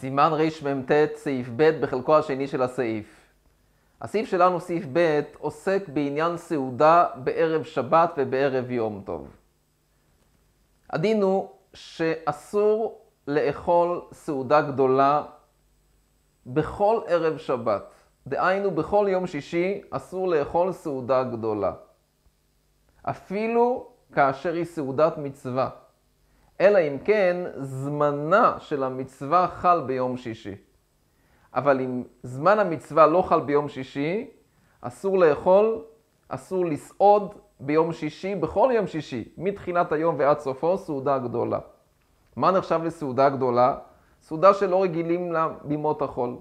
סימן רמ"ט, סעיף ב', בחלקו השני של הסעיף. הסעיף שלנו, סעיף ב', עוסק בעניין סעודה בערב שבת ובערב יום טוב. הדין הוא שאסור לאכול סעודה גדולה בכל ערב שבת. דהיינו, בכל יום שישי אסור לאכול סעודה גדולה. אפילו כאשר היא סעודת מצווה. אלא אם כן זמנה של המצווה חל ביום שישי. אבל אם זמן המצווה לא חל ביום שישי, אסור לאכול, אסור לסעוד ביום שישי, בכל יום שישי, מתחילת היום ועד סופו, סעודה גדולה. מה נחשב לסעודה גדולה? סעודה שלא רגילים לה בימות החול.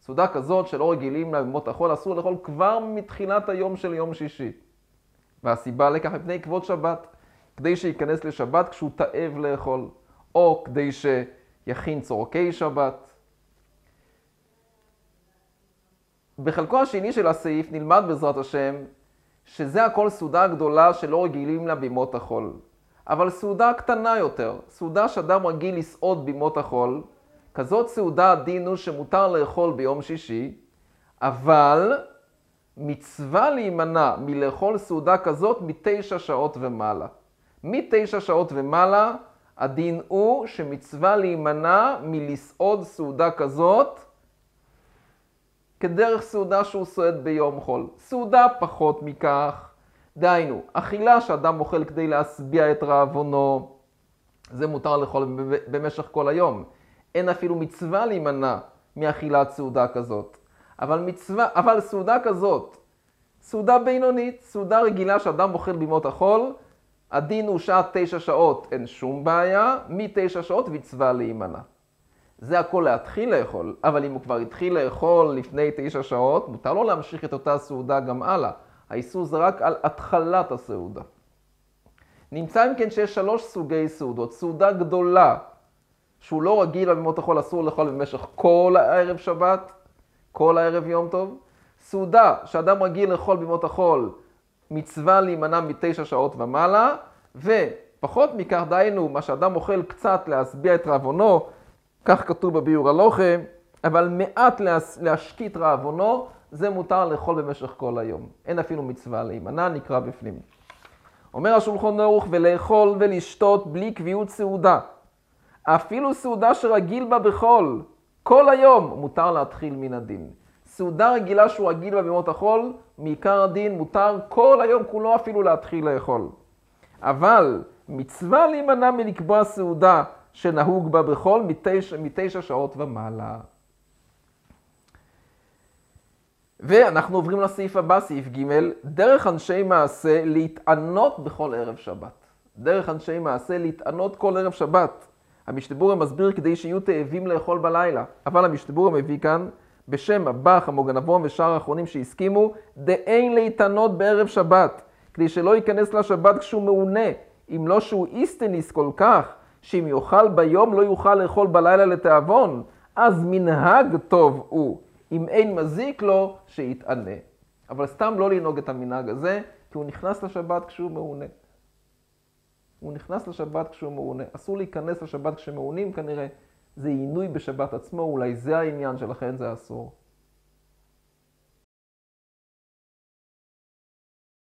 סעודה כזאת שלא רגילים לה בימות החול, אסור לאכול כבר מתחילת היום של יום שישי. והסיבה לכך מפני כבוד שבת. כדי שייכנס לשבת כשהוא תאב לאכול, או כדי שיכין צורכי שבת. בחלקו השני של הסעיף נלמד בעזרת השם שזה הכל סעודה גדולה שלא רגילים לה בימות החול. אבל סעודה קטנה יותר, סעודה שאדם רגיל לסעוד בימות החול, כזאת סעודה הדין הוא שמותר לאכול ביום שישי, אבל מצווה להימנע מלאכול סעודה כזאת מתשע שעות ומעלה. מתשע שעות ומעלה, הדין הוא שמצווה להימנע מלסעוד סעודה כזאת כדרך סעודה שהוא סועד ביום חול. סעודה פחות מכך, דהיינו, אכילה שאדם אוכל כדי להשביע את רעבונו, זה מותר לאכול במשך כל היום. אין אפילו מצווה להימנע מאכילת סעודה כזאת. אבל מצווה, אבל סעודה כזאת, סעודה בינונית, סעודה רגילה שאדם אוכל בימות החול, הדין הוא שעה תשע שעות, אין שום בעיה, מתשע שעות מצווה להימנע. זה הכל להתחיל לאכול, אבל אם הוא כבר התחיל לאכול לפני תשע שעות, מותר לו להמשיך את אותה סעודה גם הלאה. האיסור זה רק על התחלת הסעודה. נמצא אם כן שיש שלוש סוגי סעודות. סעודה גדולה, שהוא לא רגיל על במות החול, אסור לאכול במשך כל הערב שבת, כל הערב יום טוב. סעודה שאדם רגיל לאכול במות החול, מצווה להימנע מתשע שעות ומעלה, ופחות מכך, דהיינו, מה שאדם אוכל קצת להשביע את רעבונו, כך כתוב בביאור הלוחם, אבל מעט להשקיט רעבונו, זה מותר לאכול במשך כל היום. אין אפילו מצווה להימנע, נקרא בפנים. אומר השולחון ערוך, ולאכול ולשתות בלי קביעות סעודה. אפילו סעודה שרגיל בה בחול, כל היום, מותר להתחיל מן הדין. סעודה רגילה שהוא רגיל בה בימות החול, מעיקר הדין מותר כל היום כולו אפילו להתחיל לאכול. אבל מצווה להימנע מלקבוע סעודה שנהוג בה בחול מתשע, מתשע שעות ומעלה. ואנחנו עוברים לסעיף הבא, סעיף ג', דרך אנשי מעשה להתענות בכל ערב שבת. דרך אנשי מעשה להתענות כל ערב שבת. המשתבורם מסביר כדי שיהיו תאבים לאכול בלילה, אבל המשתבורם מביא כאן בשם הבח, המוגנבון ושאר האחרונים שהסכימו, דאין להתענות בערב שבת, כדי שלא ייכנס לשבת כשהוא מעונה, אם לא שהוא איסטניס כל כך, שאם יאכל ביום לא יוכל לאכול בלילה לתיאבון, אז מנהג טוב הוא, אם אין מזיק לו, שיתענה. אבל סתם לא לנהוג את המנהג הזה, כי הוא נכנס לשבת כשהוא מעונה. הוא נכנס לשבת כשהוא מעונה. אסור להיכנס לשבת כשמעונים כנראה. זה עינוי בשבת עצמו, אולי זה העניין שלכן זה אסור.